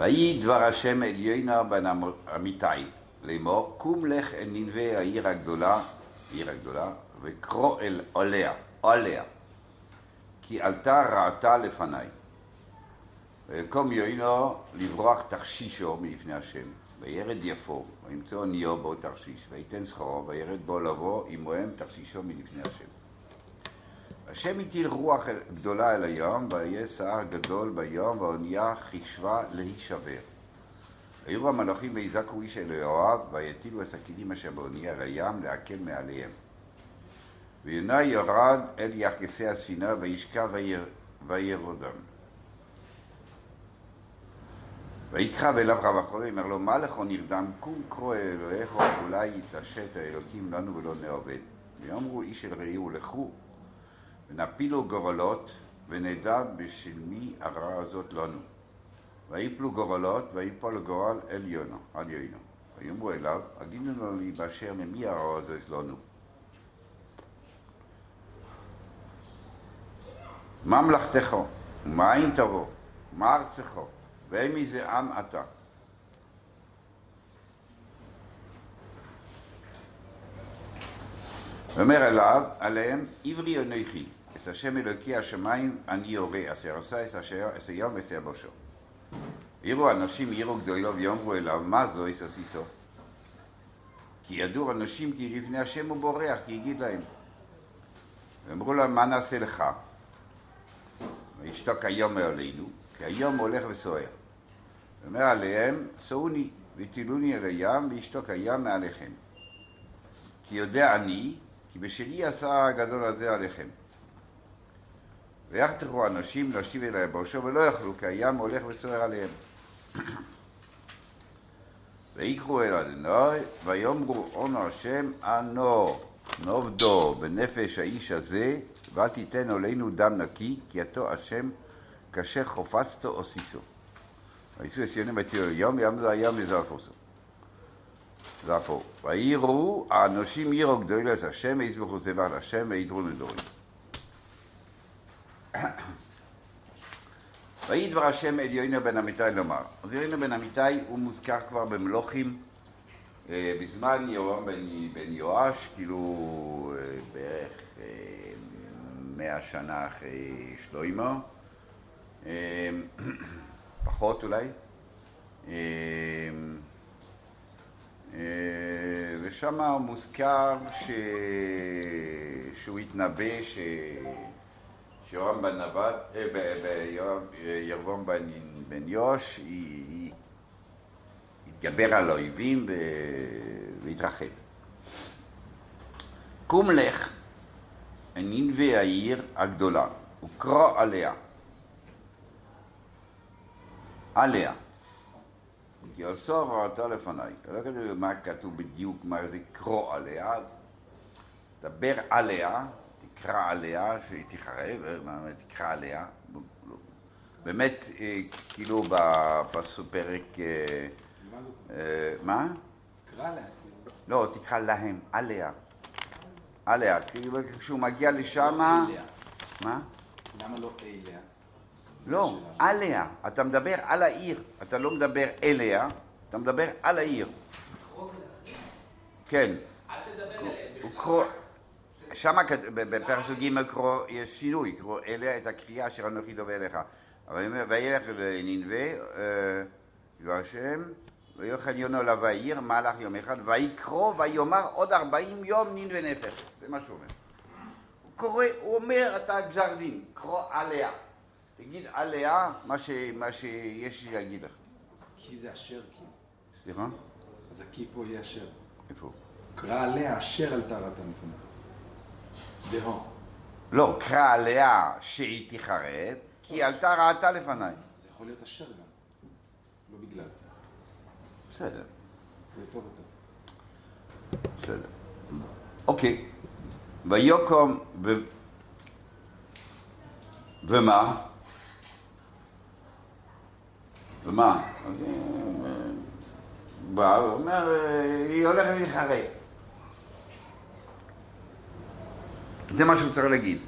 ויהי דבר השם אל יוינה בן אמיתי לאמור, קום לך אל ננבה העיר הגדולה, עיר הגדולה, וקרוא אל עוליה, עוליה, כי עלתה ראתה לפניי. ויקום יוינו לברוח תכשישו מלפני השם, וירד יפו, וימצא אוניו בו תרשיש, ויתן שכרו, וירד בו לבוא עמהם תכשישו מלפני השם. השם הטיל רוח גדולה אל הים, ויהיה סער גדול בים, והאונייה חישבה להישבר. היו המלאכים ויזעקו איש אל יואב, ויטילו הסכינים אשר באונייה אל הים, להקל מעליהם. ויונה ירד אל יחגסי הספינה, וישכב וירודם. ויקרב אליו רב החולה, אומר לו, מה לכו נרדם? קום קרוא אלוהיך, אולי יתעשת האלוקים לנו ולא נעובד. ויאמרו איש אל רעהו, לכו, ונפילו גורלות, ונדע בשל מי הרעה הזאת לנו. ויפלו גורלות, ויפול גורל אל יונו, על יונו. ויאמרו אליו, הגידו לנו לי באשר ממי הרעה הזאת לנו. מה מלאכתך? ומאין תבוא? מה ארצך? ואין מזה עם אתה. ואומר אליו, עליהם, עברי אנכי, את השם אלוקי השמיים אני יורה, אשר עשה את אשר, הים ואת יבשו. יראו אנשים יראו גדולו ויאמרו אליו, מה זו את עשיסו? כי ידעו אנשים כי לפני השם הוא בורח, כי יגיד להם. ואמרו להם, מה נעשה לך? וישתוק היום מעלינו, כי היום הולך וסוער. ואומר עליהם, שאוני ותילוני אל הים, וישתוק הים מעליכם. כי יודע אני, כי בשלי עשה הגדול הזה עליכם. ויחתכו אנשים להשיב אל היבושו, ולא יכלו, כי הים הולך וסוער עליהם. ויקראו אל אדוני, ויאמרו עונו השם אנו נובדו בנפש האיש הזה, ואל תיתן עלינו דם נקי, כי עתו השם כאשר חופצתו עוסיסו. ויצאו הציונים ותראו היום, ויעמדו הים לזרקוסו. זרקו. ויראו האנושים יראו גדולו את השם, ויזבחו זבח להשם, וידרו נדורים. ויהי דבר השם אל יוינה בן אמיתי לומר. אז יוינה בן אמיתי הוא מוזכר כבר במלוכים אה, בזמן יורם בן, בן יואש, כאילו אה, בערך אה, מאה שנה אחרי שלוימו, פחות אולי. אה, אה, ושם מוזכר ש... שהוא התנבא ש... שיורם בן נבט, ירבום בן, בן יוש, יתגבר על האויבים ויתרחב. קום לך, נינבי העיר הגדולה, וקרוא עליה. עליה. כי עשו ראתה לפניי. לא כתוב מה כתוב בדיוק, מה זה קרוא עליה. דבר עליה, תקרא עליה, שהיא תחרב, תקרא עליה. באמת, כאילו בפרק... מה? תקרא עליה. לא, תקרא להם, עליה. עליה, כאילו כשהוא מגיע לשם... מה? למה לא אליה? לא, עליה. אתה מדבר על העיר, אתה לא מדבר אליה, אתה מדבר על העיר. כן. אל תדבר אליהם. שם בפרק ג' קרוא, יש שינוי, קרוא אליה את הקריאה אשר אנוכי דובר אליך. אבל הוא אומר, וילך לננבה, דבר השם, ויאכל יונו אליו העיר, מהלך יום אחד, ויקרוא ויאמר עוד ארבעים יום ננבה נפש. זה מה שהוא אומר. הוא קורא, הוא אומר, אתה גזר דין, קרוא עליה. תגיד עליה מה, ש, מה שיש לי להגיד לך. כי זה אשר כי. סליחה? אז הכי פה יהיה אשר. איפה? קרא עליה אשר על טהרת המפונה. דהו. לא, קרא עליה שהיא תחרב, כי עלתה ראתה לפניי. זה יכול להיות אשר גם. לא בגלל. בסדר, זה טוב יותר. בסדר. אוקיי. ויקום ו... ומה? ומה? אז, אה, בא, הוא אומר, אה, היא הולכת להתחרב. זה מה שהוא צריך להגיד.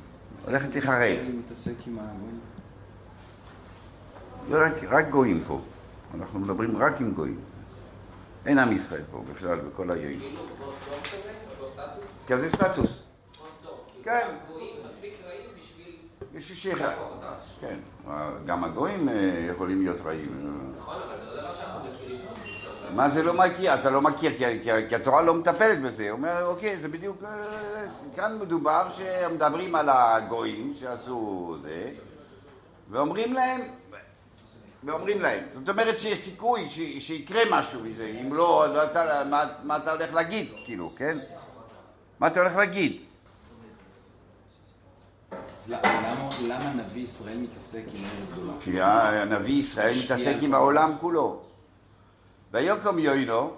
הולכת הגויים. לא רק, רק גויים פה. אנחנו מדברים רק עם גויים. אין עם ישראל פה בכלל, בכל היועיל. כאילו פוסט-דור כזה? אותו סטטוס? כזה סטטוס. פוסט-דור. כאילו כן. להפוך אותם. כן. גם הגויים אה, יכולים להיות רעים. נכון, אבל זה לא דבר שאנחנו מכירים. מה זה לא מכיר? אתה לא מכיר, כי, התורה לא מטפלת בזה. הוא אומר, אוקיי, זה בדיוק... אה, כאן מדובר שמדברים על הגויים שעשו זה, ואומרים להם, ואומרים להם. זאת אומרת שיש סיכוי שיקרה משהו מזה. אם לא, מה אתה הולך להגיד, כאילו, כן? מה אתה הולך להגיד? אז למה, נביא ישראל מתעסק עם גדולה? כי הנביא ישראל מתעסק עם העולם כולו. ויקום יוינו,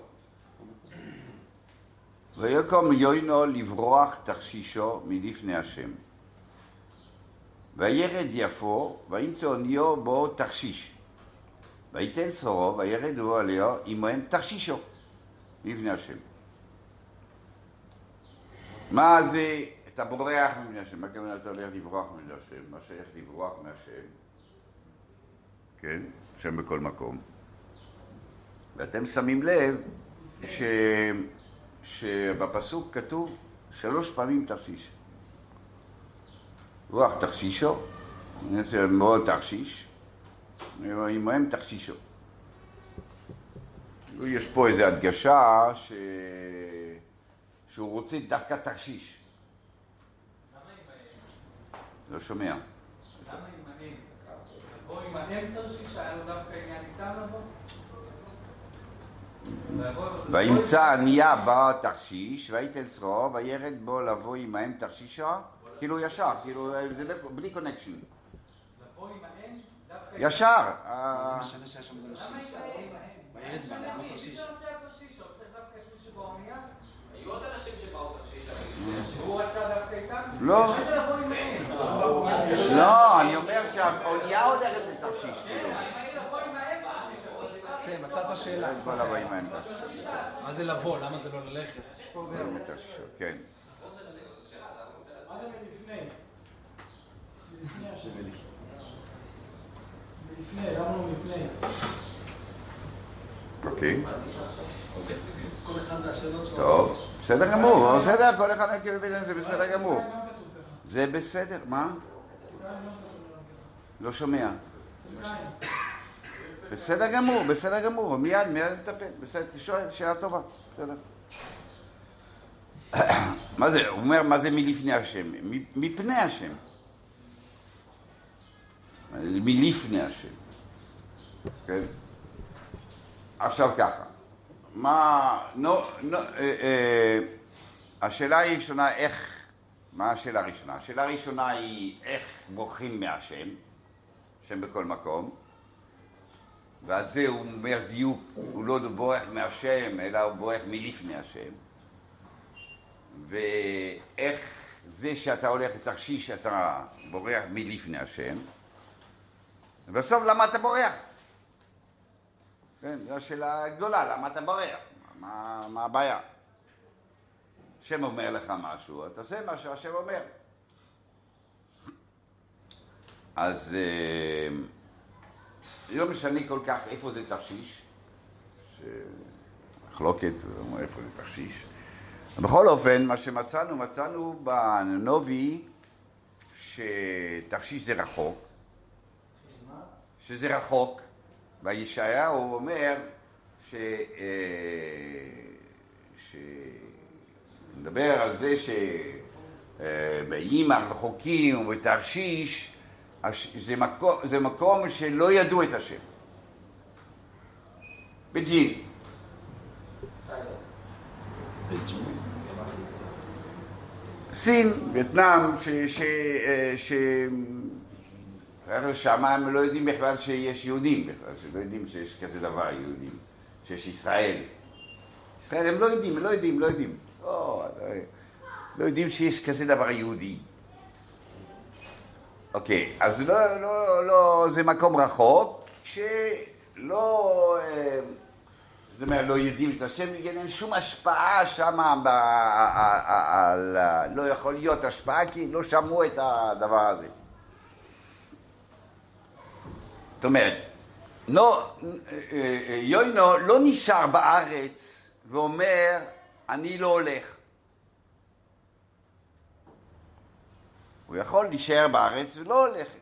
ויקום יוינו לברוח תרשישו מלפני השם. וירד יפו, וימצא אוניו בו תרשיש. ויתן צורו, וירד הוא עליו עמהם תרשישו מלפני השם. מה זה, אתה בורח מפני השם, מה הכוונה אתה הולך לברוח מפני השם? מה שייך לברוח מהשם? כן, השם בכל מקום. ואתם שמים לב ש... שבפסוק כתוב שלוש פעמים תרשיש. רוח תרשישו, מאוד תרשיש, עמהם תרשישו. יש פה איזו הדגשה ש... שהוא רוצה דווקא תרשיש. לא שומע. למה עם האם? לבוא עם האם תרשיש, היה לו דווקא עניין איתם לבוא? וימצא ענייה בא תרשיש, ויתן צרו, וירד בו לבוא עמהם תרשישה, כאילו ישר, כאילו זה לא- בלי קונקשן. לבוא עם האם דווקא... ישר. זה משנה שהיה שם תרשיש? עם האם? וירד בה, לבוא מי תרשיש. שרוצה תרשיש, רוצה דווקא את מי שבאונייה? היו עוד אנשים שבאו תרשיש, אבל לפני השם. הוא רצה דווקא איתם? לא. מה זה לבוא עם האם? לא, אני אומר שהאונייה הולכת לתרשיש, כאילו. כן, מצאת שאלה. אין עמהם תרשיש. מה זה לבוא? למה זה לא ללכת? יש פה הרבה... כן. לא? אוקיי. כל. טוב, בסדר גמור, בסדר, כל אחד מכיר בזה, זה בסדר גמור. זה בסדר, מה? לא שומע. בסדר גמור, בסדר גמור, מיד, מיד נטפל, בסדר, תשאל, שאלה טובה, בסדר. מה זה, הוא אומר, מה זה מלפני השם? מפני השם. מלפני השם. כן? עכשיו ככה, מה, נו, נו, אה, אה, השאלה הראשונה, איך, מה השאלה הראשונה? השאלה הראשונה היא איך בורחים מהשם, השם בכל מקום, ועל זה הוא אומר דיוק, הוא לא בורח מהשם, אלא הוא בורח מלפני השם. ואיך זה שאתה הולך לתרשיש, אתה בורח מלפני השם. ובסוף, למה אתה בורח? כן, זו השאלה הגדולה, למה אתה בורח? מה, מה הבעיה? השם אומר לך משהו, אתה עושה מה שהשם אומר. אז אה, לא משנה כל כך איפה זה תרשיש, מחלוקת, איפה זה תרשיש. בכל אופן, מה שמצאנו, מצאנו בנובי שתרשיש זה רחוק, שזה רחוק, וישעיהו אומר ש... אה, ש... מדבר על זה שבאיים הרחוקים ובתרשיש זה מקום, זה מקום שלא ידעו את השם. בג'ין. סין, וייטנאם, ש... ש... ש... שם הם לא יודעים בכלל שיש יהודים בכלל, שלא יודעים שיש כזה דבר יהודים, שיש ישראל. ישראל הם לא יודעים, הם לא יודעים, לא יודעים. לא, לא, לא יודעים שיש כזה דבר יהודי. אוקיי, אז לא, לא, לא, זה מקום רחוק, שלא, אה, זאת אומרת, לא יודעים את השם, אין שום השפעה שם, לא יכול להיות השפעה, כי לא שמעו את הדבר הזה. זאת אומרת, לא, אה, אה, יוינו לא נשאר בארץ ואומר, אני לא הולך. הוא יכול להישאר בארץ ולא ללכת.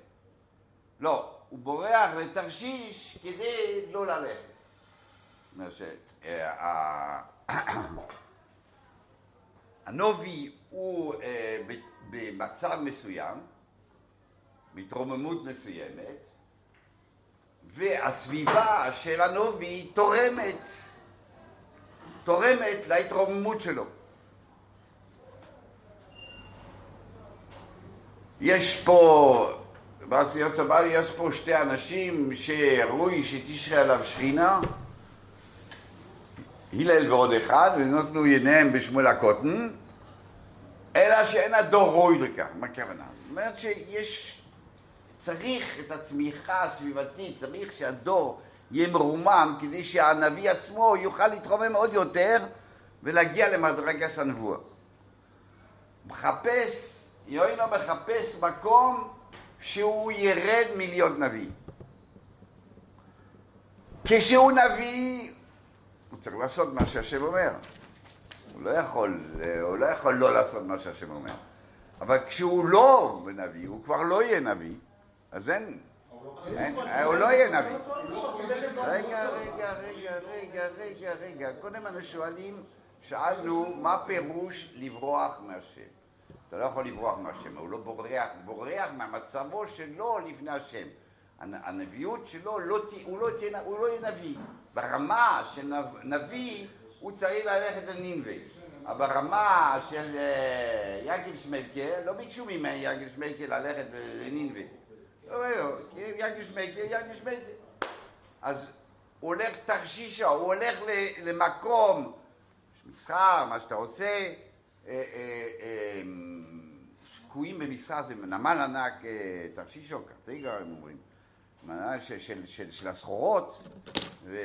לא, הוא בורח לתרשיש כדי לא ללכת. שה- הנובי הוא אה, במצב מסוים, בהתרוממות מסוימת, והסביבה של הנובי תורמת, תורמת להתרוממות שלו. יש פה, בעשיות סבבה, יש פה שתי אנשים שראוי שתשרה עליו שכינה, הלל ועוד אחד, ונתנו עיניהם בשמואל הקוטן, אלא שאין הדור ראוי לכך. מה הכוונה? זאת אומרת שיש, צריך את התמיכה הסביבתית, צריך שהדור יהיה מרומם כדי שהנביא עצמו יוכל להתרומם עוד יותר ולהגיע למדרגת הנבואה. מחפש, יוינו מחפש מקום שהוא ירד מלהיות נביא. כשהוא נביא, הוא צריך לעשות מה שהשם אומר. הוא לא יכול, הוא לא יכול לא לעשות מה שהשם אומר. אבל כשהוא לא נביא, הוא כבר לא יהיה נביא, אז אין, הוא לא יהיה נביא. רגע, רגע, רגע, רגע, רגע, רגע. קודם אנו שואלים, שאלנו, מה פירוש לברוח מהשם? אתה לא יכול לברוח מהשם, הוא לא בורח, בורח מהמצבו שלו לפני השם. הנ- הנביאות שלו, לא, הוא, לא תהיה, הוא לא יהיה נביא. ברמה של נב- נביא, הוא צריך ללכת לנינווה. ברמה של אה, יגל שמלקה, לא ביקשו ממני יגל שמלקה ללכת לנינווה. לא, לא, כי יגל שמלקה, יגל שמלקה. אז הוא הולך תרשישה, הוא הולך למקום, מסחר, מה שאתה רוצה, שקועים במסחר, זה נמל ענק, אה, תרשישו, קרטיגה, הם אומרים, נמל של, של, של, של הסחורות, ו,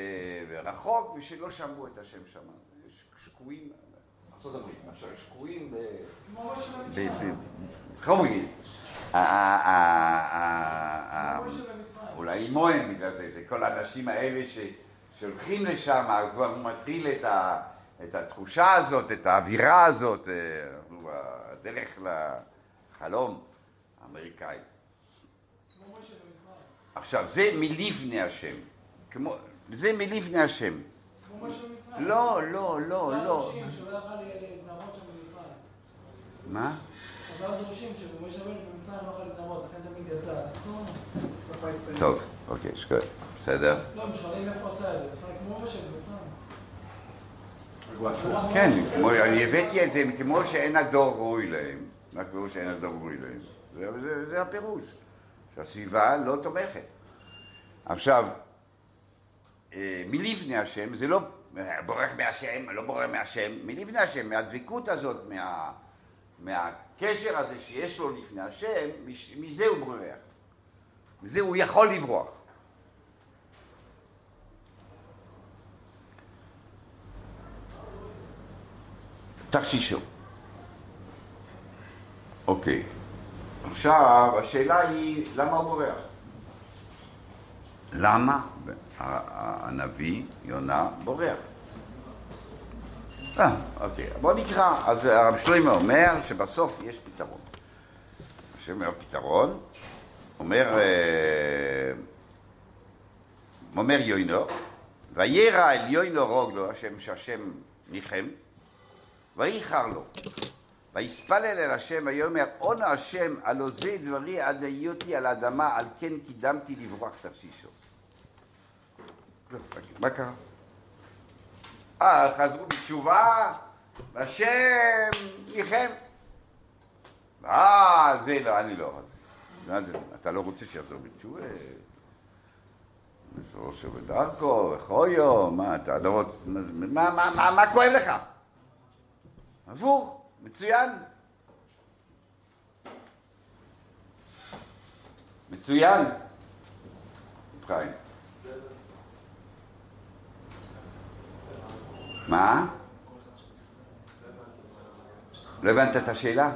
ורחוק, ושלא שמעו את השם שם. שקועים, ארצות הברית, עכשיו שקועים ב... כמו איך אומרים? אולי עמוהם בגלל זה, זה כל האנשים האלה שהולכים לשם, כבר מטריל את, ה, את התחושה הזאת, את האווירה הזאת, אה, אנחנו בדרך האמריקאי. משה במצרים. עכשיו, זה מלפני השם, כמו, זה מלפני השם. כמו משה במצרים. לא, לא, לא, חז"ל לא. מה? חז"ל דורשים שמשה רבנו במצרים לא? ככה התפלל. טוב, אוקיי, שקול, בסדר. לא, הם שואלים איך הוא עשה את זה. בסדר, כמו משה במצרים. הוא הפוך. כן, אני הבאתי את זה כמו שאין הדור ראוי להם. מה פירוש שאין ראוי להם? זה, זה, זה הפירוש, שהסביבה לא תומכת. עכשיו, אה, מלפני השם, זה לא אה, בורח מהשם, לא בורח מהשם, מלפני השם, מהדבקות הזאת, מה, מהקשר הזה שיש לו לפני השם, מזה הוא בורח. מזה הוא יכול לברוח. תרשישו. אוקיי. עכשיו, השאלה היא, למה הוא בורח? למה הנביא יונה בורח? אה, אוקיי. בוא נקרא. אז הרב שלמה אומר שבסוף יש פתרון. השם אומר פתרון, אומר, אה, אומר יוינו, וירא אל יוינו רוגלו, השם שהשם ניחם, וייחר לו. ויספלל אל השם ויאמר עונה השם הלא זה דברי עד היותי על האדמה על כן קידמתי לברוח תרשישו. לא, מה קרה? אה, חזרו בתשובה, והשם ניחם. אה, זה לא, אני לא רוצה. זה, אתה לא רוצה שיחזור בתשובה? מסורו שבדרכו, וחויו, מה, אתה לא רוצה, מה כואב לך? הפוך, מצוין. מצוין. חיים. מה? לא הבנת את השאלה?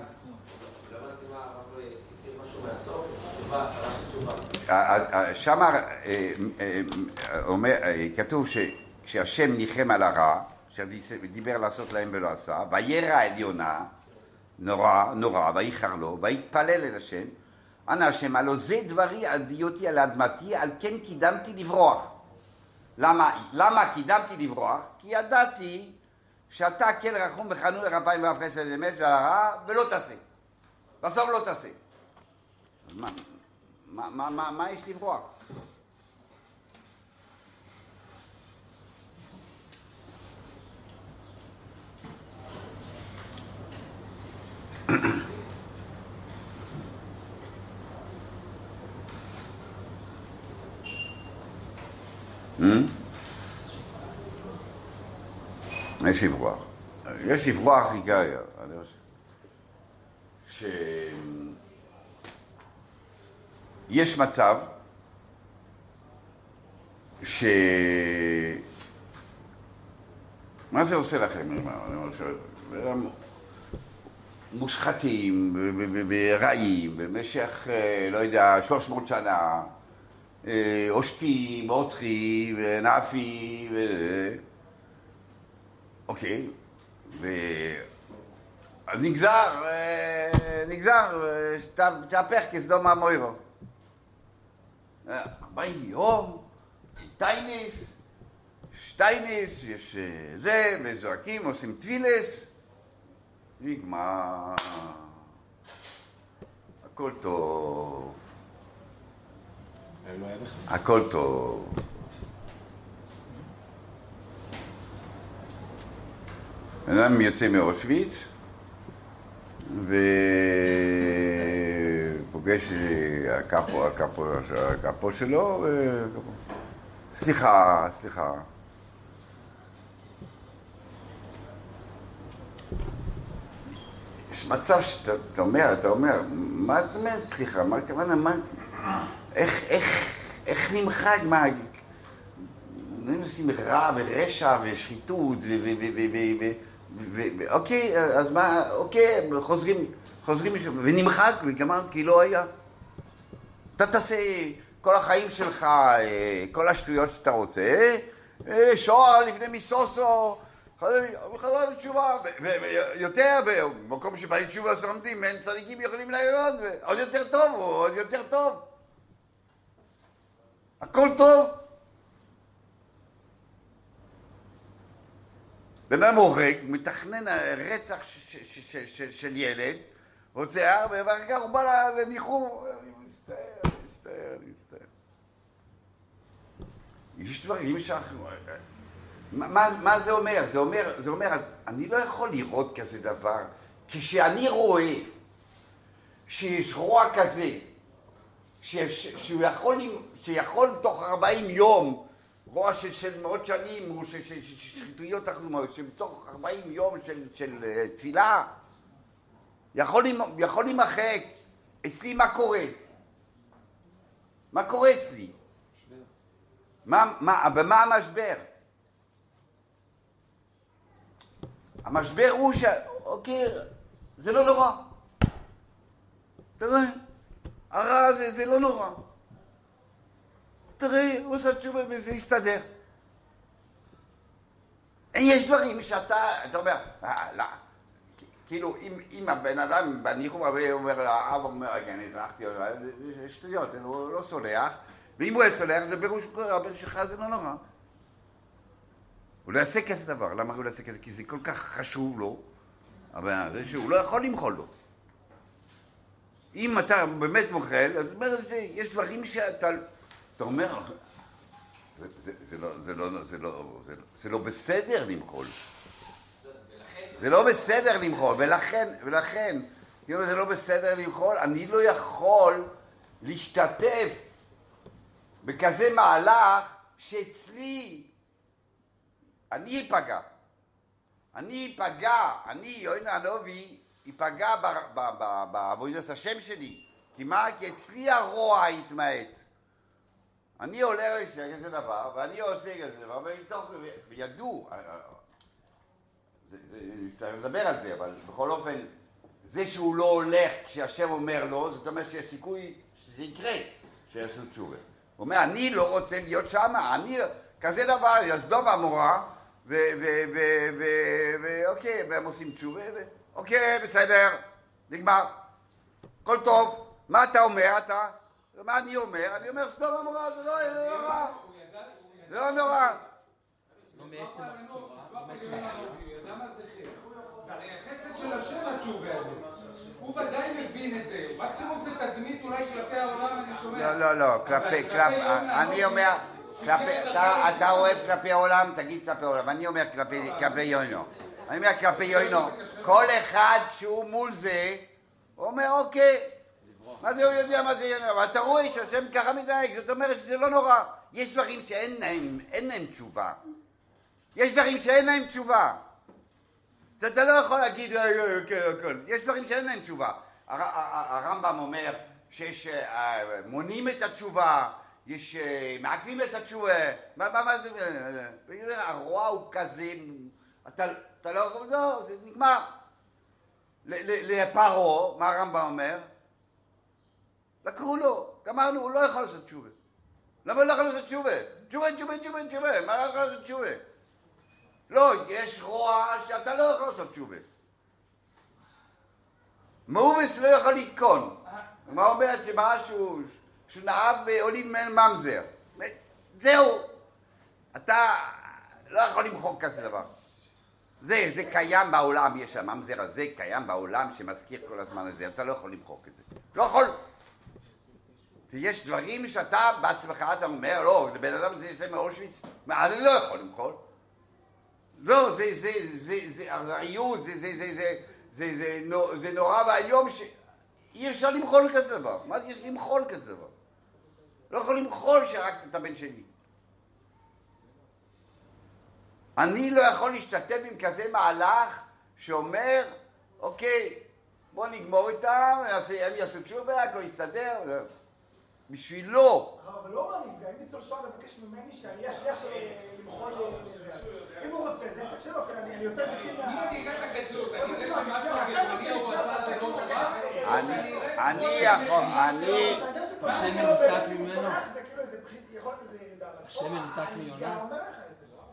אה, אה, שם אה, כתוב שכשהשם ניחם על הרע, שדיבר לעשות להם ולא עשה, וירא העליונה, נורא, נורא, וייחר לו, ויתפלל אל השם, אנא השם, הלא זה דברי על דיותי על אדמתי, על כן קידמתי לברוח. למה, למה קידמתי לברוח? כי ידעתי שאתה כן רחום וחנון לרפיים ואף חסד אמת ועל הרע, ולא תעשה. בסוף לא תעשה. אז מה, מה, מה, מה, מה יש לברוח? יש לברוח. יש לברוח חושב שיש מצב ש... מה זה עושה לכם? מושחתים ורעים במשך, אה, לא יודע, 300 שנה, אה, עושקים, רוצחים, נאפים, ו- אוקיי, ו... אז נגזר, אה, נגזר, אה, תהפך כסדום המוירו. אה, 40 יום, טייניס, שטייניס, יש אה, זה, וזועקים, עושים טבילס, נגמר, הכל טוב, לא. הכל טוב. בן אדם יוצא מאושוויץ ופוגש הקאפו, הקאפו, הקאפו שלו. סליחה, סליחה. יש מצב שאתה אומר, אתה אומר, מה זאת אומרת סליחה? מה הכוונה? מה... איך, איך, איך נמחק? מה... הם עושים רע ורשע ושחיתות אוקיי אז מה, אוקיי, חוזרים, חוזרים ונמחק וגמר כי לא היה. אתה תעשה כל החיים שלך, אה, כל השטויות שאתה רוצה, אה, אה, שואה לפני מיסוסו חזר לתשובה, ויותר, במקום שבאים תשובה סומדים, אין צדיקים יכולים לעיון, עוד יותר טוב, עוד יותר טוב. הכל טוב. בן אדם הורג, מתכנן רצח של ילד, רוצח, ואחר כך הוא בא לניחום, אני מצטער, אני מצטער, אני מצטער. יש דברים שאנחנו... מה, מה, זה אומר? זה אומר, זה אומר, אני לא יכול לראות כזה דבר. כשאני רואה שיש רוע כזה, ש, ש, שהוא יכול, שיכול תוך 40 יום, רוע של, של מאות שנים, או של, שחיתויות אחרות, שבתוך 40 יום של, של אה, תפילה, יכול להימחק. אצלי מה קורה? מה קורה אצלי? מה, מה, במה המשבר? המשבר הוא ש... אוקיי, זה לא נורא. תראה, הרע הזה זה לא נורא. תראה, הוא עושה תשובה וזה יסתדר. יש דברים שאתה, אתה אומר, "אה, לא, כאילו, אם, אם הבן אדם בניחום הרבה אומר לאבא, אומר, אני הלכתי, זה שטויות, הוא לא סולח, ואם הוא היה סולח, זה בראש הבן שלך זה לא נורא. הוא לא יעשה כזה דבר, למה הוא לא יעשה כזה? כי זה כל כך חשוב לו, אבל זה שהוא לא יכול למחול לו. אם אתה באמת מוחל, אז אומר, זה, יש דברים שאתה, אתה אומר, זה, לא, בסדר למחול. זה לא בסדר למחול, ולכן, ולכן, כאילו זה לא בסדר למחול, אני לא יכול להשתתף בכזה מהלך שאצלי אני אפגע. אני אפגע, אני, יוינה הנובי, אפגע בעבודת השם שלי. כי מה? כי אצלי הרוע יתמעט. אני עולה כזה דבר, ואני עושה כזה דבר, וידעו, צריך לדבר על זה, אבל בכל אופן, זה שהוא לא הולך כשהשם אומר לו, זאת אומרת שיש סיכוי שזה יקרה. שיעשו תשובה. הוא אומר, אני לא רוצה להיות שם, אני, כזה דבר, סדום עמורה, ואוקיי, והם עושים תשובה, ואוקיי, בסדר, נגמר. הכל טוב. מה אתה אומר? אתה... מה אני אומר? אני אומר, סדום זה לא נורא. זה לא נורא. לא הבשורה, לא מעצם הרי החסד של השם התשובה הזה. הוא ודאי מבין את זה. מקסימום זה תדמית אולי כלפי העולם, אני שומע. לא, לא, לא, כלפי, כלפי, אני אומר, אתה, אוהב כלפי העולם, תגיד כלפי העולם, אני אומר כלפי, יוינו. אני אומר כלפי יוינו, כל אחד כשהוא מול זה, הוא אומר אוקיי, מה זה הוא יודע מה זה יוינו, אבל אתה רואה שהשם ככה מתנהג, זאת אומרת שזה לא נורא. יש דברים שאין להם, אין להם תשובה. יש דברים שאין להם תשובה. אז אתה לא יכול להגיד, "אה, אה, כן, הכל. יש דברים שאין להם תשובה. הרמב"ם אומר שיש, אה, את התשובה, יש, אה, מעכבים את התשובה. מה, מה, מה זה? הרוע הוא כזה, אתה, אתה לא לא, זה נגמר. לפרעה, מה הרמב"ם אומר? לקחו לו, גמרנו, הוא לא יכול לעשות תשובה. למה הוא לא יכול לעשות תשובה? תשובה, תשובה, תשובה, תשובה, מה לא יכול לעשות תשובה? לא, יש רוע שאתה לא יכול לעשות תשובה. מאובס לא יכול לתקון. מה אומרת שמשהו, שהוא נאהב ועולים ממנו ממזר. זהו. אתה לא יכול למחוק כזה דבר. זה, זה קיים בעולם, יש הממזר הזה קיים בעולם שמזכיר כל הזמן את זה, אתה לא יכול למחוק את זה. לא יכול. ויש דברים שאתה בעצמך, אתה אומר, לא, לבן אדם הזה יש להם מאושוויץ, אני לא יכול למחוק. לא, זה, זה, זה, זה, הרעיות, זה, זה, זה, זה, זה, זה, נו- זה נורא ואיום שאי אפשר למחול כזה דבר. מה זה יש למחול כזה דבר? לא יכול למחול שהרגת את הבן שלי. אני לא יכול להשתתף עם כזה מהלך שאומר, אוקיי, בוא נגמור איתם, הם יעשו תשובה, הכל יסתדר. בשבילו, אבל לא מה נפגע, אם ניצול שואה מבקש ממני שאני אהיה שליח של למחול... אה, אם הוא רוצה, זה עסק שלו, כן, אני אני יותר דתי אם מה... אני אגע את הגדלות, אני אראה שמשהו הגרמני הוא עשה זה לא נורא, או אני- יכול- אני- שפה השם מנותק ממנו. כאילו השם מנותק מיונה? זה.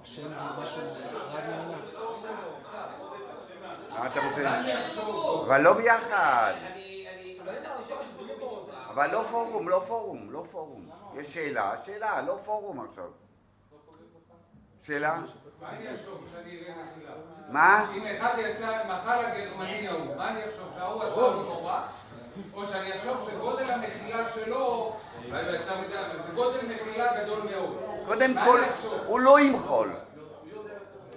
השם זה משהו נפרד ממנה. מה אתה רוצה? אבל לא ביחד. לא. אבל לא פורום, לא פורום, לא פורום. יש שאלה, שאלה, לא פורום עכשיו. שאלה? מה אני אחשוב שאני אראה נפילה? מה? אם אחד יצא, מחל הגרמני ההוא, מה אני אחשוב? שההוא עשה לו נורא? או שאני אחשוב שגודל המחילה שלו, אולי לא יצא מדי, זה גודל מחילה גדול מאוד. קודם כל, אני? הוא לא ימחול.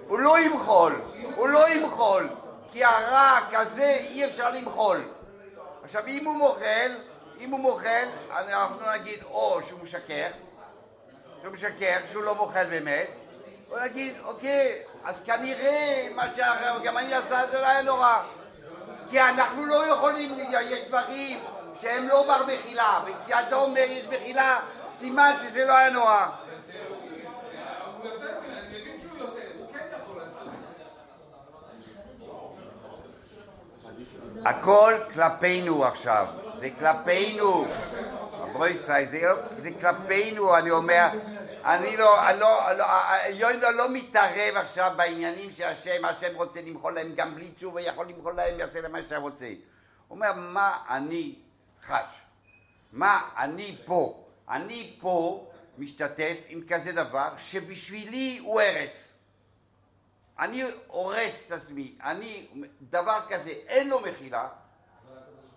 הוא לא ימחול. הוא לא ימחול. כי הרע כזה אי אפשר למחול. עכשיו, אם הוא מוחל, אם הוא מוחל, אנחנו נגיד או שהוא משקר, שהוא משקר, שהוא לא מוחל באמת, או נגיד, אוקיי, אז כנראה מה שהגרמני עשה זה לא היה נורא. כי אנחנו לא יכולים, יש דברים שהם לא בר מחילה, וכשאתה אומר יש מחילה, סימן שזה לא היה נורא. הכל כלפינו עכשיו, זה כלפינו. זה כלפינו, אני אומר, אני לא, אני לא, לא, יוינו לא מתערב עכשיו בעניינים של השם, השם רוצה למחול להם גם בלי תשובה, יכול למחול להם, יעשה להם מה שהוא רוצה. הוא אומר, מה אני חש? מה אני פה? אני פה משתתף עם כזה דבר שבשבילי הוא הרס. אני הורס את עצמי, אני, דבר כזה, אין לו מחילה,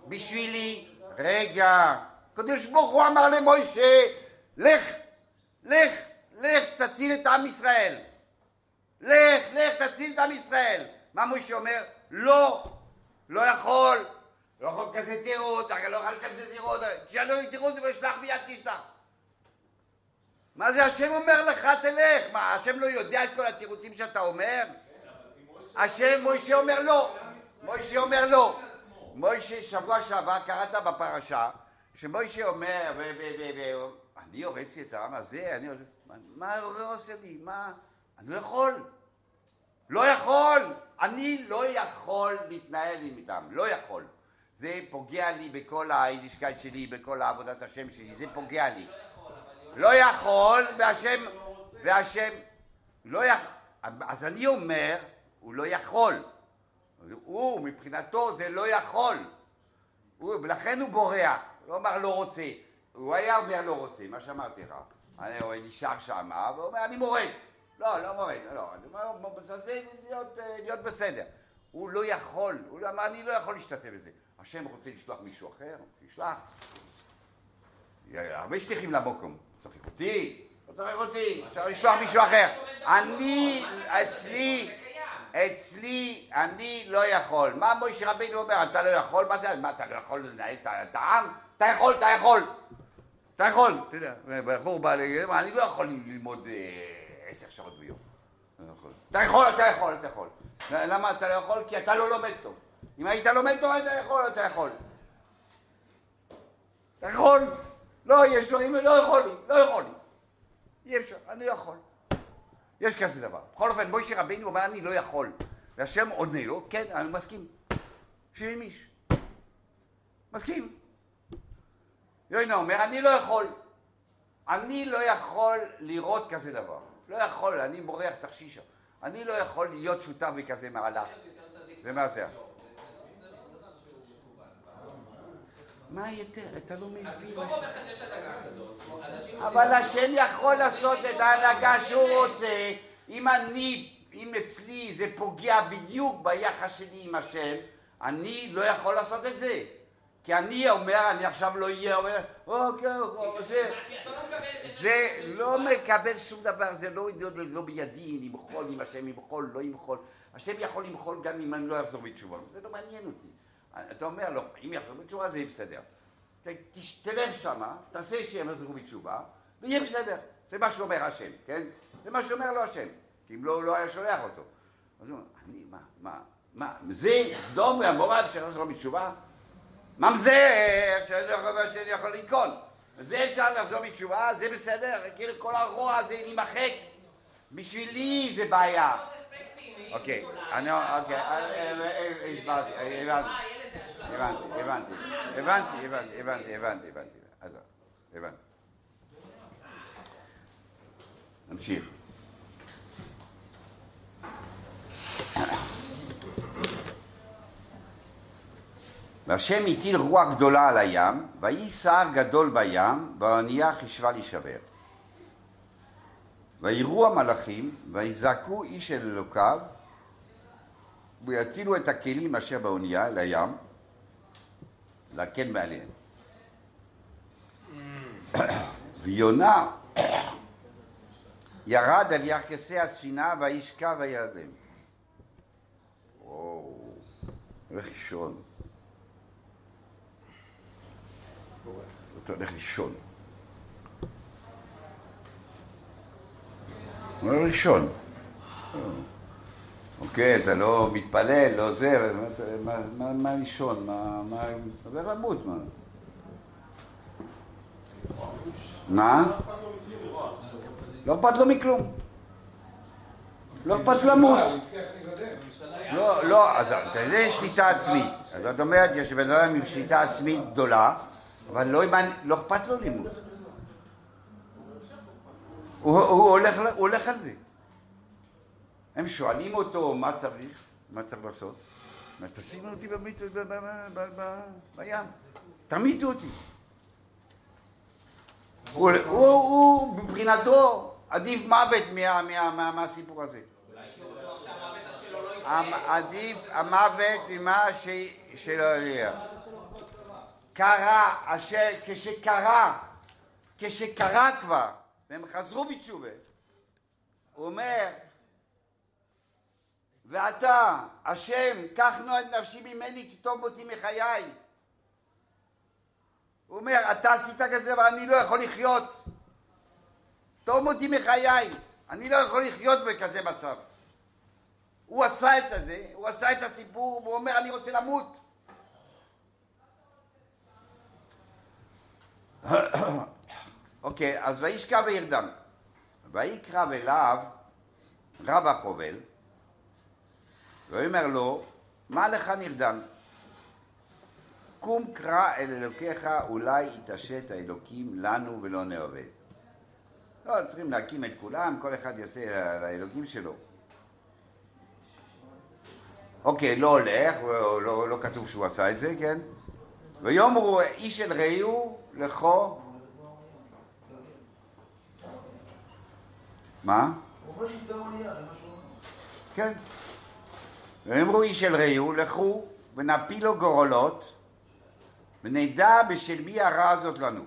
בשבילי, רגע, הקדוש ברוך הוא אמר למוישה, לך, לך, לך תציל את עם ישראל. לך, לך תציל את עם ישראל. מה מוישה אומר? לא, לא יכול. לא יכול כזה תירוץ, לא יכול כזה תירוץ, כשאני לא תירוץ ואשלח מיד תשלח. מה זה השם אומר לך תלך? מה, השם לא יודע את כל התירוצים שאתה אומר? השם, מוישה אומר לא. מוישה אומר לא. מוישה, שבוע שעבר קראת בפרשה, שמוישה אומר, אני הורסתי את העם הזה, אני... מה- הוא עושה לי? מה? אני לא יכול. לא יכול. אני לא יכול להתנהל עם איתם. לא יכול. זה פוגע לי בכל היידישקייט שלי, בכל עבודת השם שלי, זה פוגע לי. לא יכול, והשם, והשם, לא יכול, אז אני אומר, הוא לא יכול. הוא, מבחינתו זה לא יכול. הוא, ולכן הוא בורח, לא אמר לא רוצה. הוא היה אומר לא רוצה, מה שאמרתי לך. הוא נשאר שם, והוא אומר אני מורד. לא, לא מורד, לא, אני אומר, מנסה להיות, אה, להיות בסדר. הוא לא יכול, הוא לא אמר, אני לא יכול להשתתף בזה. השם רוצה לשלוח מישהו אחר, שישלח. הרבה שליחים למקום. צריך אותי, לא צריך אותי, צריך לשלוח מישהו אחר. אני, אצלי, אצלי, אני לא יכול. מה מוישה רבינו אומר? אתה לא יכול? מה זה? מה, אתה לא יכול לנהל את העם? אתה יכול, אתה יכול. אתה יכול, אתה יודע, בחור בא להגיד, אני לא יכול ללמוד אה, עשר שעות ביום. לא. אתה יכול, אתה יכול, אתה יכול. למה אתה לא יכול? כי אתה לא לומד טוב. אם היית לומד טוב, אתה יכול, אתה יכול. אתה יכול. לא, יש דברים, לא יכולים, לא יכולים. אי אפשר, אני לא יכול. יש כזה דבר. בכל אופן, מוישה רבינו אומר, אני לא יכול. והשם עונה לו, כן, אני מסכים. שבעים איש. מסכים. יוינה אומר, אני לא יכול. אני לא יכול לראות כזה דבר. לא יכול, אני בורח תחשישה. אני לא יכול להיות שותף בכזה מהלך. זה מה זה? מה יותר? אתה לא מבין. אבל השם יכול לעשות את ההנהגה שהוא רוצה. אם אני, אם אצלי זה פוגע בדיוק ביחס שלי עם השם, אני לא יכול לעשות את זה. כי אני אומר, אני עכשיו לא אהיה, אומר, אוקיי, זה, זה לא מקבל שום דבר, זה לא, לא, לא בידי, למחול עם השם, למחול, לא למחול. השם יכול למחול גם אם אני לא אחזור בתשובה, זה לא מעניין אותי. אתה אומר לו, אם יחזור בתשובה זה יהיה בסדר. תלך שמה, תעשה שהם יחזרו בתשובה, ויהיה בסדר. זה מה שאומר השם, כן? זה מה שאומר לו השם. כי אם לא, הוא לא היה שולח אותו. אז הוא אומר, אני, מה, מה, מה, זה סדום והמורל שיחזור בתשובה? ממזר, לא שאני יכול לנקון. זה אפשר לחזור בתשובה, זה בסדר, כאילו כל הרוע הזה יימחק. בשבילי זה בעיה. אוקיי, אני, אוקיי, הסברתי, אה, אה, אה, הבנתי, הבנתי, הבנתי, הבנתי, הבנתי, הבנתי, הבנתי, עזוב, הבנתי. נמשיך. והשם הטיל רוח גדולה על הים, ויהי סער גדול בים, והאונייה חישבה להישבר. ויראו המלאכים, ויזעקו איש אל אלוקיו, ויטילו את הכלים אשר באונייה לים, להקל מעליהם. ויונה ירד על ירכסי הספינה וישכב וירדם. וואו, איך לישון. אתה הולך לישון. הוא הולך לישון. אוקיי, אתה לא מתפלל, לא זה, מה לישון? מה, זה למות, מה? מה? לא אכפת לו מכלום. לא אכפת למות. לא, לא, אז זה שליטה עצמית. אז זאת אומרת, יש בן אדם עם שליטה עצמית גדולה, אבל לא, לא אכפת לו למות. הוא, הוא, הולך, הוא הולך על זה. הם שואלים אותו מה צריך, מה צריך לעשות. תשימו אותי בים, תמיתו אותי. הוא, מבחינתו עדיף מוות מה, מה, מה, מהסיפור הזה. עדיף המוות ממה שלא יהיה. קרה, אשר כשקרה, כשקרה כבר, והם חזרו בתשובה, הוא אומר, ואתה, השם, קח נוע את נפשי ממני, כי טוב מותי מחיי. הוא אומר, אתה עשית כזה דבר, אני לא יכול לחיות. טוב מותי מחיי, אני לא יכול לחיות בכזה מצב. הוא עשה את זה, הוא עשה את הסיפור, והוא אומר, אני רוצה למות. אוקיי, אז וישכב וירדם. ויקרב אליו רב החובל, ויאמר לו, מה לך נרדם? קום קרא אל אלוקיך, אולי יתעשת האלוקים לנו ולא נאבד. לא, צריכים להקים את כולם, כל אחד יעשה לאלוקים שלו. אוקיי, לא הולך, לא, לא, לא כתוב שהוא עשה את זה, כן? ויאמרו איש אל רעהו לכו מה? כן. ויאמרו איש אל רעהו לכו ונפילו גורלות ונדע בשל מי הרע הזאת לנו.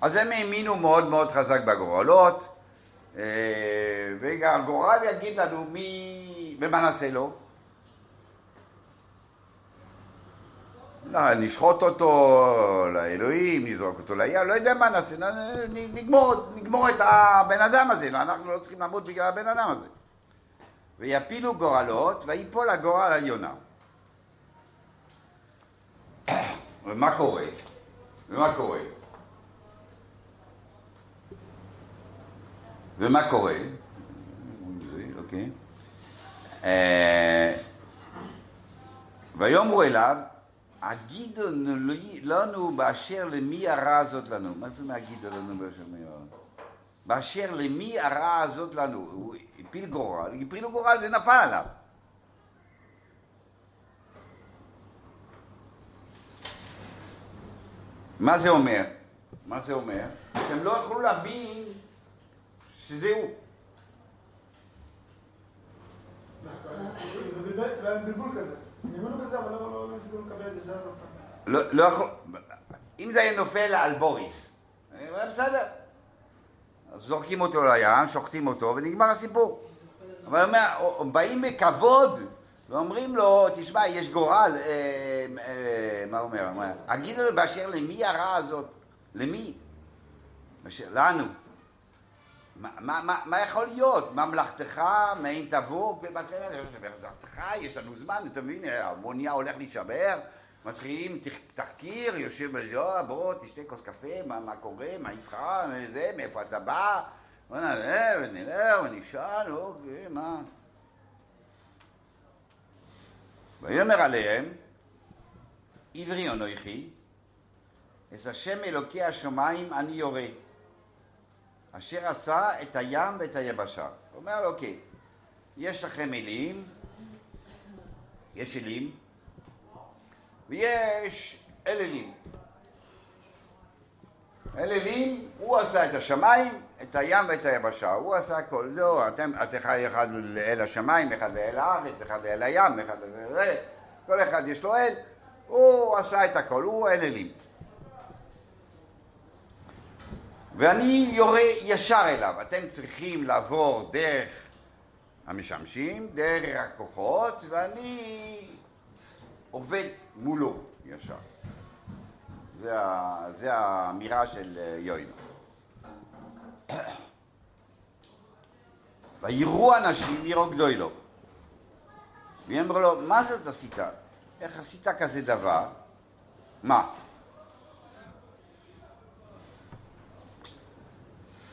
אז הם האמינו מאוד מאוד חזק בגורלות, אה, והגורל יגיד לנו מי, ומה נעשה לו? נשחוט אותו לאלוהים, נזרוק אותו לים, לא יודע מה נעשה, נגמור, נגמור את הבן אדם הזה, לא, אנחנו לא צריכים למות בגלל הבן אדם הזה. ויפילו גורלות, ויפול הגורל על יונה. ומה קורה? ומה קורה? ומה קורה? אוקיי. אה, ויאמרו אליו, הגידו לנו באשר למי הרע הזאת לנו. מה זה מהגידו לנו באשר למי הרע? באשר למי הרע הזאת לנו. הוא הפיל גורל, הפילו גורל ונפל עליו. מה זה אומר? מה זה אומר? שהם לא יכלו להבין שזה הוא. זה בלבל- זה היה בלבול כזה. הם האמינו בזה, לא לא- לא. לא, יכול... אם זה היה נופל על בוריס, היה בסדר. אז זורקים אותו לים, שוחטים אותו, ונגמר הסיפור. אבל אומר, באים בכבוד, ואומרים לו, תשמע, יש גורל, אה, אה, מה הוא אומר? הגידו לו באשר למי הרע הזאת? למי? לנו. מה, מה, מה, יכול להיות? ממלכתך, מעין תבוא, בהתחלה, ממלכתך, יש לנו זמן, אתה מבין, המוניה הולך להישבר, מתחילים תח- תחקיר, יושב, לא, בוא, תשתה כוס קפה, מה, מה קורה, מה איתך, זה, מאיפה אתה בא, בוא נעלה ונלך ונשאל, אוקיי, מה? ויאמר עליהם, עברי אנוכי, את השם אלוקי השמיים אני יורה. אשר עשה את הים ואת היבשה. הוא אומר, אוקיי, יש לכם אלים, יש אלים, ויש אלילים. אלילים, הוא עשה את השמיים, את הים ואת היבשה, הוא עשה הכל. לא, אתם, את אחד, אחד לאל השמיים, אחד לאל הארץ, אחד לאל הים, אחד לאל... כל אחד יש לו אל, הוא עשה את הכל, הוא אלילים. ואני יורה ישר אליו. אתם צריכים לעבור דרך המשמשים, דרך הכוחות, ואני עובד מולו ישר. זה, ה- זה האמירה של אה, יוינו. ויראו אנשים יראו גדולו. ואמרו לו, מה זאת עשית? איך עשית כזה דבר? מה?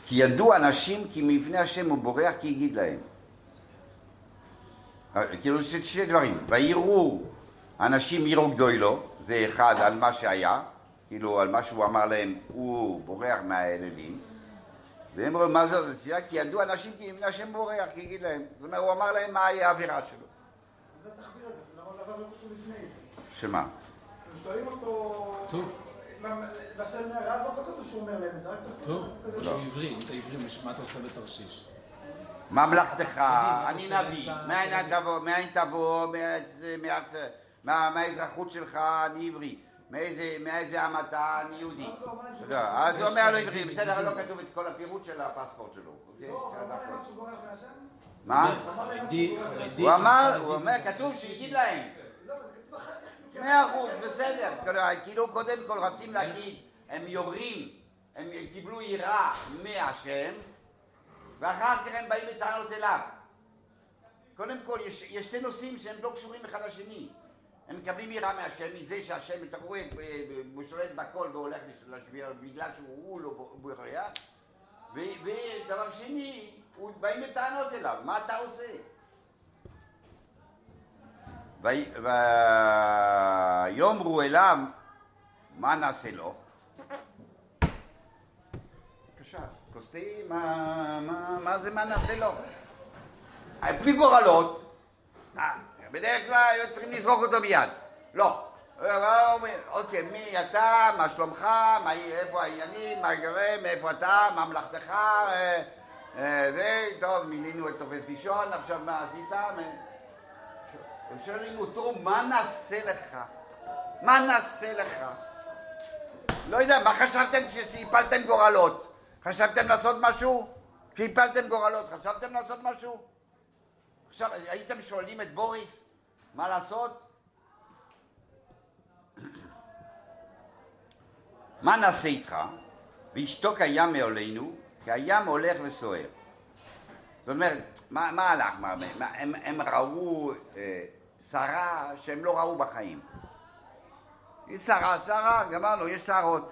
כי ידעו אנשים כי מפני השם הוא בורח כי יגיד להם. אה, כאילו זה שני דברים. ויראו אנשים יראו גדולו, זה אחד על מה שהיה, כאילו על מה שהוא אמר להם, הוא בורח מהאלילים. והם אמרו, מה זאת עשייה? כי ידעו אנשים כי מפני השם בורח כי יגיד להם. זאת אומרת, הוא אמר להם מה היה האווירה שלו. זה זה לא. שמה? שואלים אותו... טוב. למה- בשל מהרע הזאת לא כתוב שהוא אומר להם את זה, רק כתוב... טוב, כזה שהוא עברי, אם אתה עברי, מה אתה עושה בתרשיש? ממלכתך, מה אני נביא, מאין תבוא, מאין תבוא, מהאזרחות שלך, אני עברי, מאיזה עם אתה, אני יהודי. אז הוא אומר לו עברי, בסדר, לא כתוב את כל הפירוט של הפספורט שלו. אוקיי? לא? מה? הוא אמר, הוא אומר, כתוב שיגיד להם. לא, אבל זה כתוב אחר כך. מאה אחוז, בסדר. כאילו, קודם כל רצים להגיד, הם יורים, הם קיבלו יראה מהשם, ואחר כך הם באים בטענות אליו. קודם כל, יש, יש שתי נושאים שהם לא קשורים אחד לשני. הם מקבלים יראה מהשם, מזה שהשם, אתה רואה, הוא שולט בכל והולך לשביל, בגלל שהוא לא בורח. ודבר שני, באים בטענות אליו, מה אתה עושה? ויאמרו אליו, מה נעשה לו? בבקשה, כוסתי, מה, מה, מה זה מה נעשה לו? בלי גורלות, אה, בדרך כלל היו צריכים לזרוק אותו מיד. לא. אוקיי, מי אתה, מה שלומך, מה, איפה העניינים, מה קורה, מאיפה אתה, מה מלאכתך, אה, אה, זה, טוב, מינינו את תופס ראשון, עכשיו מה עשית? הם שואלים אותו, מה נעשה לך? מה נעשה לך? לא יודע, מה חשבתם כשהפלתם גורלות? חשבתם לעשות משהו? כשהפלתם גורלות, חשבתם לעשות משהו? עכשיו, הייתם שואלים את בוריס מה לעשות? מה נעשה איתך? וישתוק הים מעולנו, כי הים הולך וסוער. זאת אומרת, מה, מה הלך? מה, מה, הם, הם ראו אה, שרה שהם לא ראו בחיים. היא שרה, שרה, גמרנו, יש שרות.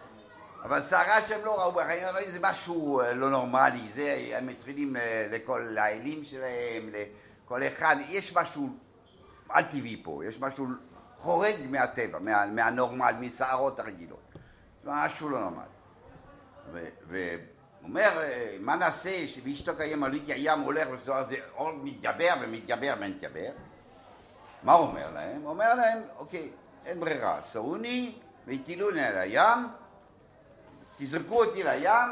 אבל שרה שהם לא ראו בחיים, אבל זה משהו אה, לא נורמלי, זה, הם מתחילים אה, לכל האלים שלהם, לכל אחד, יש משהו על טבעי פה, יש משהו חורג מהטבע, מה, מהנורמל, משערות הרגילות. משהו לא נורמלי. ואומר, מה נעשה וישתוק הים עלית הים הולך וסוער, זה עוד מתגבר ומתגבר ומתגבר. מה הוא אומר להם? הוא אומר להם, אוקיי, אין ברירה, סעוני והטילוני על הים, תזרקו אותי לים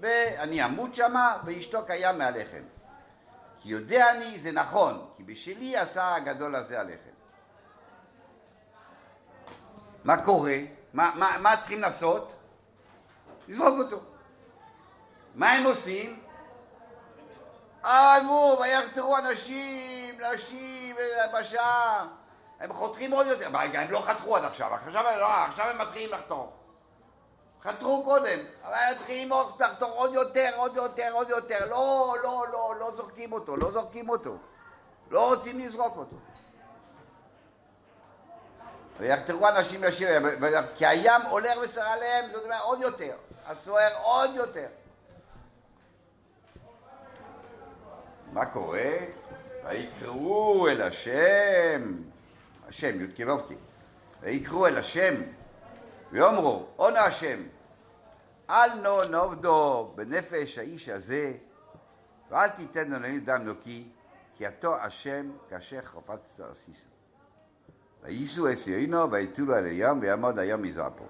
ואני אמות שמה וישתוק הים מעליכם. כי יודע אני, זה נכון, כי בשלי עשה הגדול הזה עליכם. מה קורה? מה, מה, מה צריכים לעשות? לזרוק אותו. מה הם עושים? עזבו, ויחתרו אנשים, נשים, בשעה. הם חותכים עוד יותר. הם לא חתכו עד עכשיו, עכשיו, לא, עכשיו הם מתחילים לחתור. חתרו קודם, אבל מתחילים לחתור עוד יותר, עוד יותר, עוד יותר. לא, לא, לא, לא זורקים אותו, לא זורקים אותו. לא רוצים לזרוק אותו. ויחתרו אנשים לשיר, כי הים הולך וסר עליהם, זאת אומרת עוד יותר, הסוער עוד יותר. מה קורה? ויקראו אל השם, השם, י"ק ו"ק, ויקראו אל השם, ויאמרו, עונה השם, אל נו נובדו בנפש האיש הזה, ואל תיתן לנו דם נקי, כי עתו השם כאשר חפצת עשיסו. וייסו אס יוינו ויתולו על הים ויעמוד הים מזרפו.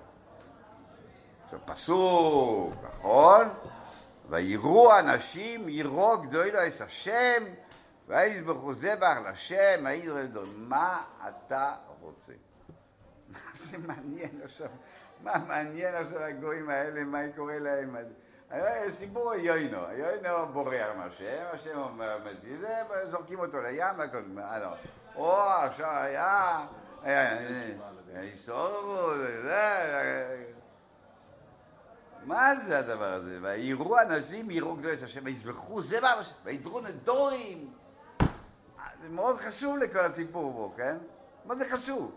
עכשיו פסוק, נכון? ויראו אנשים יראו גדולו אס השם ויזבחו זבח לשם וידרדו מה אתה רוצה? זה מעניין עכשיו? מה מעניין עכשיו הגויים האלה, מה קורה להם? סיפור יוינו, יוינו בורח מהשם, השם אומר, זורקים אותו לים, או עכשיו היה מה זה הדבר הזה? ויראו אנשים יראו גדולת השם, ויזבחו זה השם, וידרו נדורים. זה מאוד חשוב לכל הסיפור פה, כן? מה זה חשוב?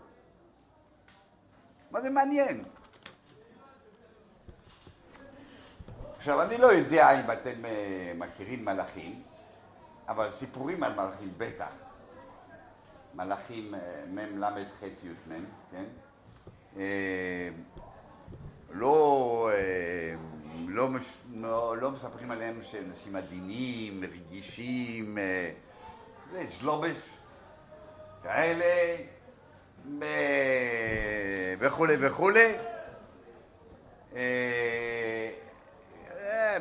מה זה מעניין? עכשיו, אני לא יודע אם אתם מכירים מלאכים, אבל סיפורים על מלאכים בטח. מלאכים מ"ל"ח י"מ, כן? לא, לא, לא, לא מספרים עליהם שהם אנשים עדינים, רגישים, ז'לובס, כאלה, וכולי וכולי.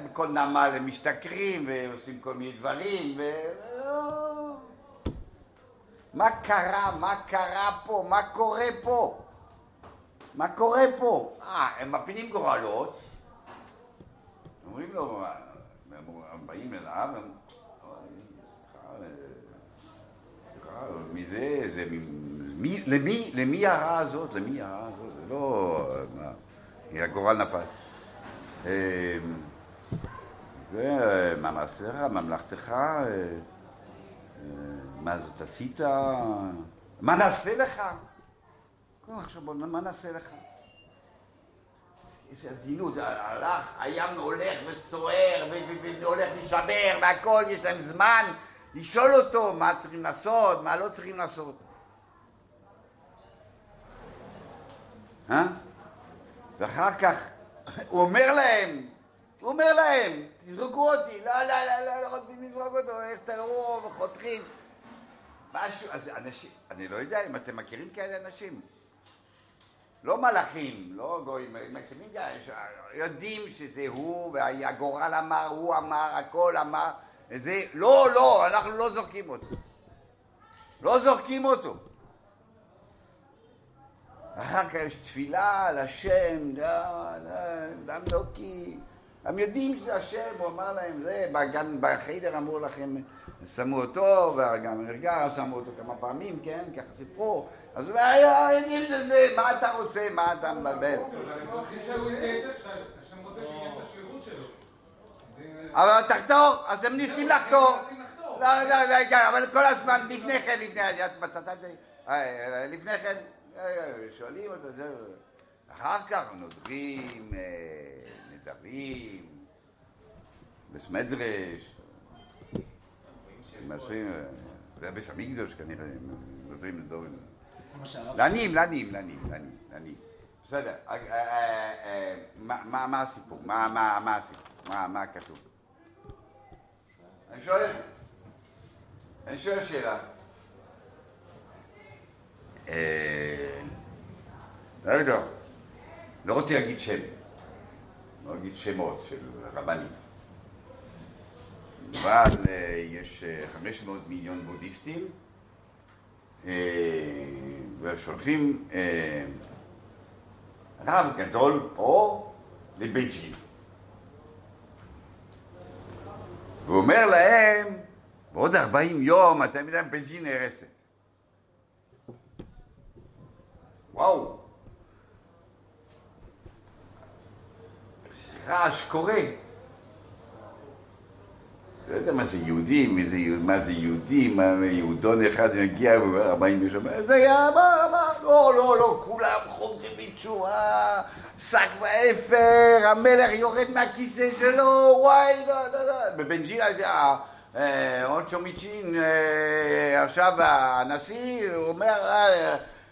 בכל נמל הם משתכרים ועושים כל מיני דברים, ולא... מה קרה? מה קרה פה? מה קורה פה? מה קורה פה? אה, הם מפילים גורלות, אומרים לו, הם באים אליו, הם... מי זה, מי, למי, למי הרע הזאת? למי הרע הזאת? זה לא... מה, הגורל נפל. ומה מעשיך, ממלכתך, מה זאת עשית? מה נעשה לך? עכשיו בוא, מה נעשה לך? איזה עדינות, הלך, הים הולך וסוער, והולך להישבר והכל, יש להם זמן לשאול אותו מה צריכים לעשות, מה לא צריכים לעשות. אה? ואחר כך הוא אומר להם, הוא אומר להם, תזרקו אותי, לא, לא, לא, לא, לא רוצים לזרוק אותו, איך תראו, וחותכים. משהו, אז אנשים, אני לא יודע אם אתם מכירים כאלה אנשים. לא מלאכים, לא גויים, מכירים כאלה, יודעים שזה הוא, והגורל אמר, הוא אמר, הכל אמר, זה, לא, לא, אנחנו לא זורקים אותו. לא זורקים אותו. אחר כך יש תפילה על השם, דם נוקי. הם יודעים שזה השם, הוא אמר להם, זה, בגן, בחיידר אמרו לכם, שמו אותו, וגם ארגר שמו אותו כמה פעמים, כן, ככה סיפרו. אז הוא אומר, יודעים שזה, מה אתה רוצה, מה אתה מבלבל? אבל תחתור, אז הם ניסים לחתור. לא, לא, לא, אבל כל הזמן, לפני כן, לפני כן, את מצאת את זה? לפני כן, שואלים אותו. אחר כך נודרים, נדרים, בסמדרש, זה בית המקדוש כנראה, נודרים נדורים. לנים, לנים, לנים, לנים. בסדר, מה הסיפור? מה הסיפור? מה כתוב? אני שואל, אני שואל שאלה. רגע, לא רוצה להגיד שם, לא להגיד שמות של רבנים. אבל יש 500 מיליון בודהיסטים ושולחים רב גדול פה לבייג'ין. והוא אומר להם, בעוד 40 יום אתם יודעים, בייג'ין נהרסת. וואו. רעש קורה. לא יודע מה זה יהודים, מה זה יהודים, מה יהודון אחד מגיע ואומר 40 ושומע, זה היה, מה, מה, לא, לא, לא, כולם חוזרים בתשובה, שק ואפר, המלך יורד מהכיסא שלו, וואי, לא, לא, לא, בבנג'ינה, עוד שומיצ'ין, עכשיו הנשיא, הוא אומר,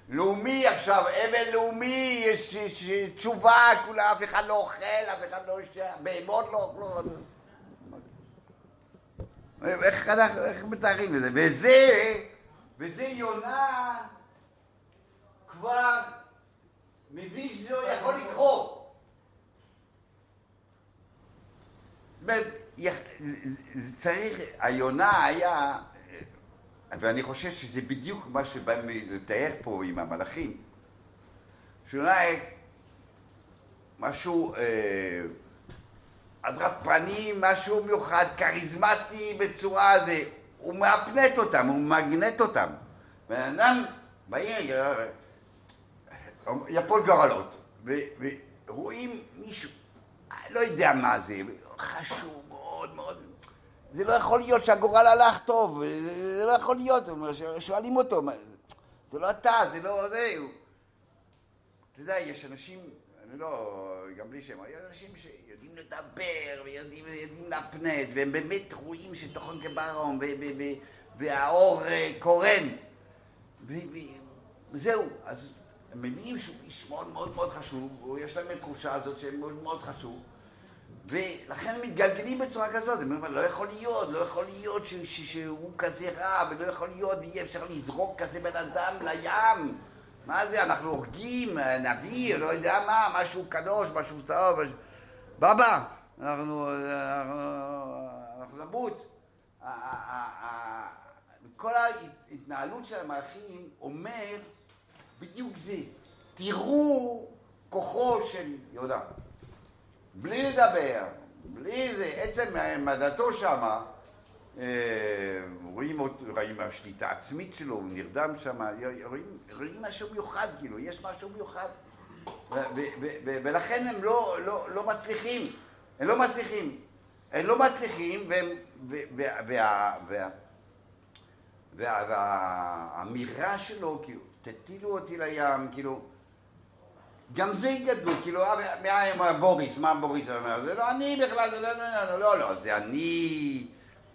לאומי עכשיו, אבל לאומי, יש תשובה, כולה, אף אחד לא אוכל, אף אחד לא בהמות לא אוכלות. איך, איך מתארים את זה? וזה, וזה יונה כבר מבין שזה יכול לקרות. צריך, היונה היה, ואני חושב שזה בדיוק מה שבא לתאר פה עם המלאכים, שיונה משהו אה, הדרת פנים, משהו מיוחד, כריזמטי בצורה זה, הוא מאפנט אותם, הוא מגנט אותם. בן אדם בעיר, יפול גורלות, ורואים מישהו, לא יודע מה זה, חשוב מאוד מאוד, זה לא יכול להיות שהגורל הלך טוב, זה לא יכול להיות, שואלים אותו, זה לא אתה, זה לא זה, אתה יודע, יש אנשים, לא, גם בלי שם, יש אנשים שיודעים לדבר ויודעים, להפנט, והם באמת רואים שתוכן כברום, והאור קורן, וזהו, אז הם מבינים שהוא איש מאוד מאוד מאוד חשוב, ויש להם את התחושה הזאת שהם מאוד מאוד חשוב, ולכן הם מתגלגלים בצורה כזאת, הם אומרים, לא יכול להיות, לא יכול להיות שהוא כזה רע, ולא יכול להיות, ואי אפשר לזרוק כזה בן אדם לים. מה זה, אנחנו הורגים, נביא, לא יודע מה, משהו קדוש, משהו טוב, משהו... בבא, אנחנו, אנחנו, אנחנו נמות. כל ההתנהלות של המלאכים אומר בדיוק זה. תראו כוחו של יהודה. בלי לדבר, בלי זה, עצם העמדתו שמה, רואים, רואים השליטה העצמית שלו, הוא נרדם שם, רואים, רואים משהו מיוחד, כאילו, יש משהו מיוחד. ולכן הם לא, לא, לא מצליחים, הם לא מצליחים. הם לא מצליחים, והאמירה שלו, כאילו, תטילו אותי לים, כאילו, גם זה התגדלות, כאילו, מה בוריס, מה בוריס אומר? זה לא אני בכלל, זה לא, לא, לא, לא, זה אני,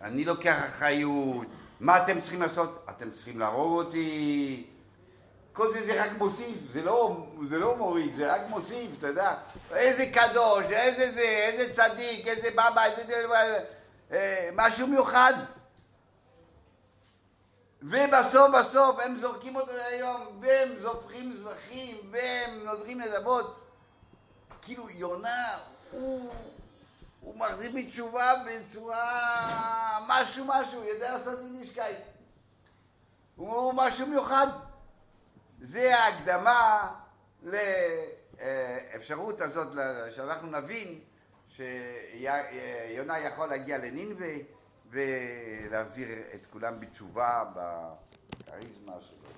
אני לוקח אחריות, מה אתם צריכים לעשות? אתם צריכים להרוג אותי, כל זה זה רק מוסיף, זה לא, זה לא מוריד, זה רק מוסיף, אתה יודע. איזה קדוש, איזה זה, איזה צדיק, איזה בבא, איזה... אה, משהו מיוחד. ובסוף בסוף הם זורקים אותו להיום, והם זופחים זבחים, והם נוזרים נדבות. כאילו יונה, הוא, הוא מחזיר בתשובה בצורה... משהו משהו, יודע לעשות יידישקייט. הוא משהו מיוחד. זה ההקדמה לאפשרות הזאת, שאנחנו נבין שיונה יכול להגיע לנינווה ולהחזיר את כולם בתשובה בכריזמה שלו.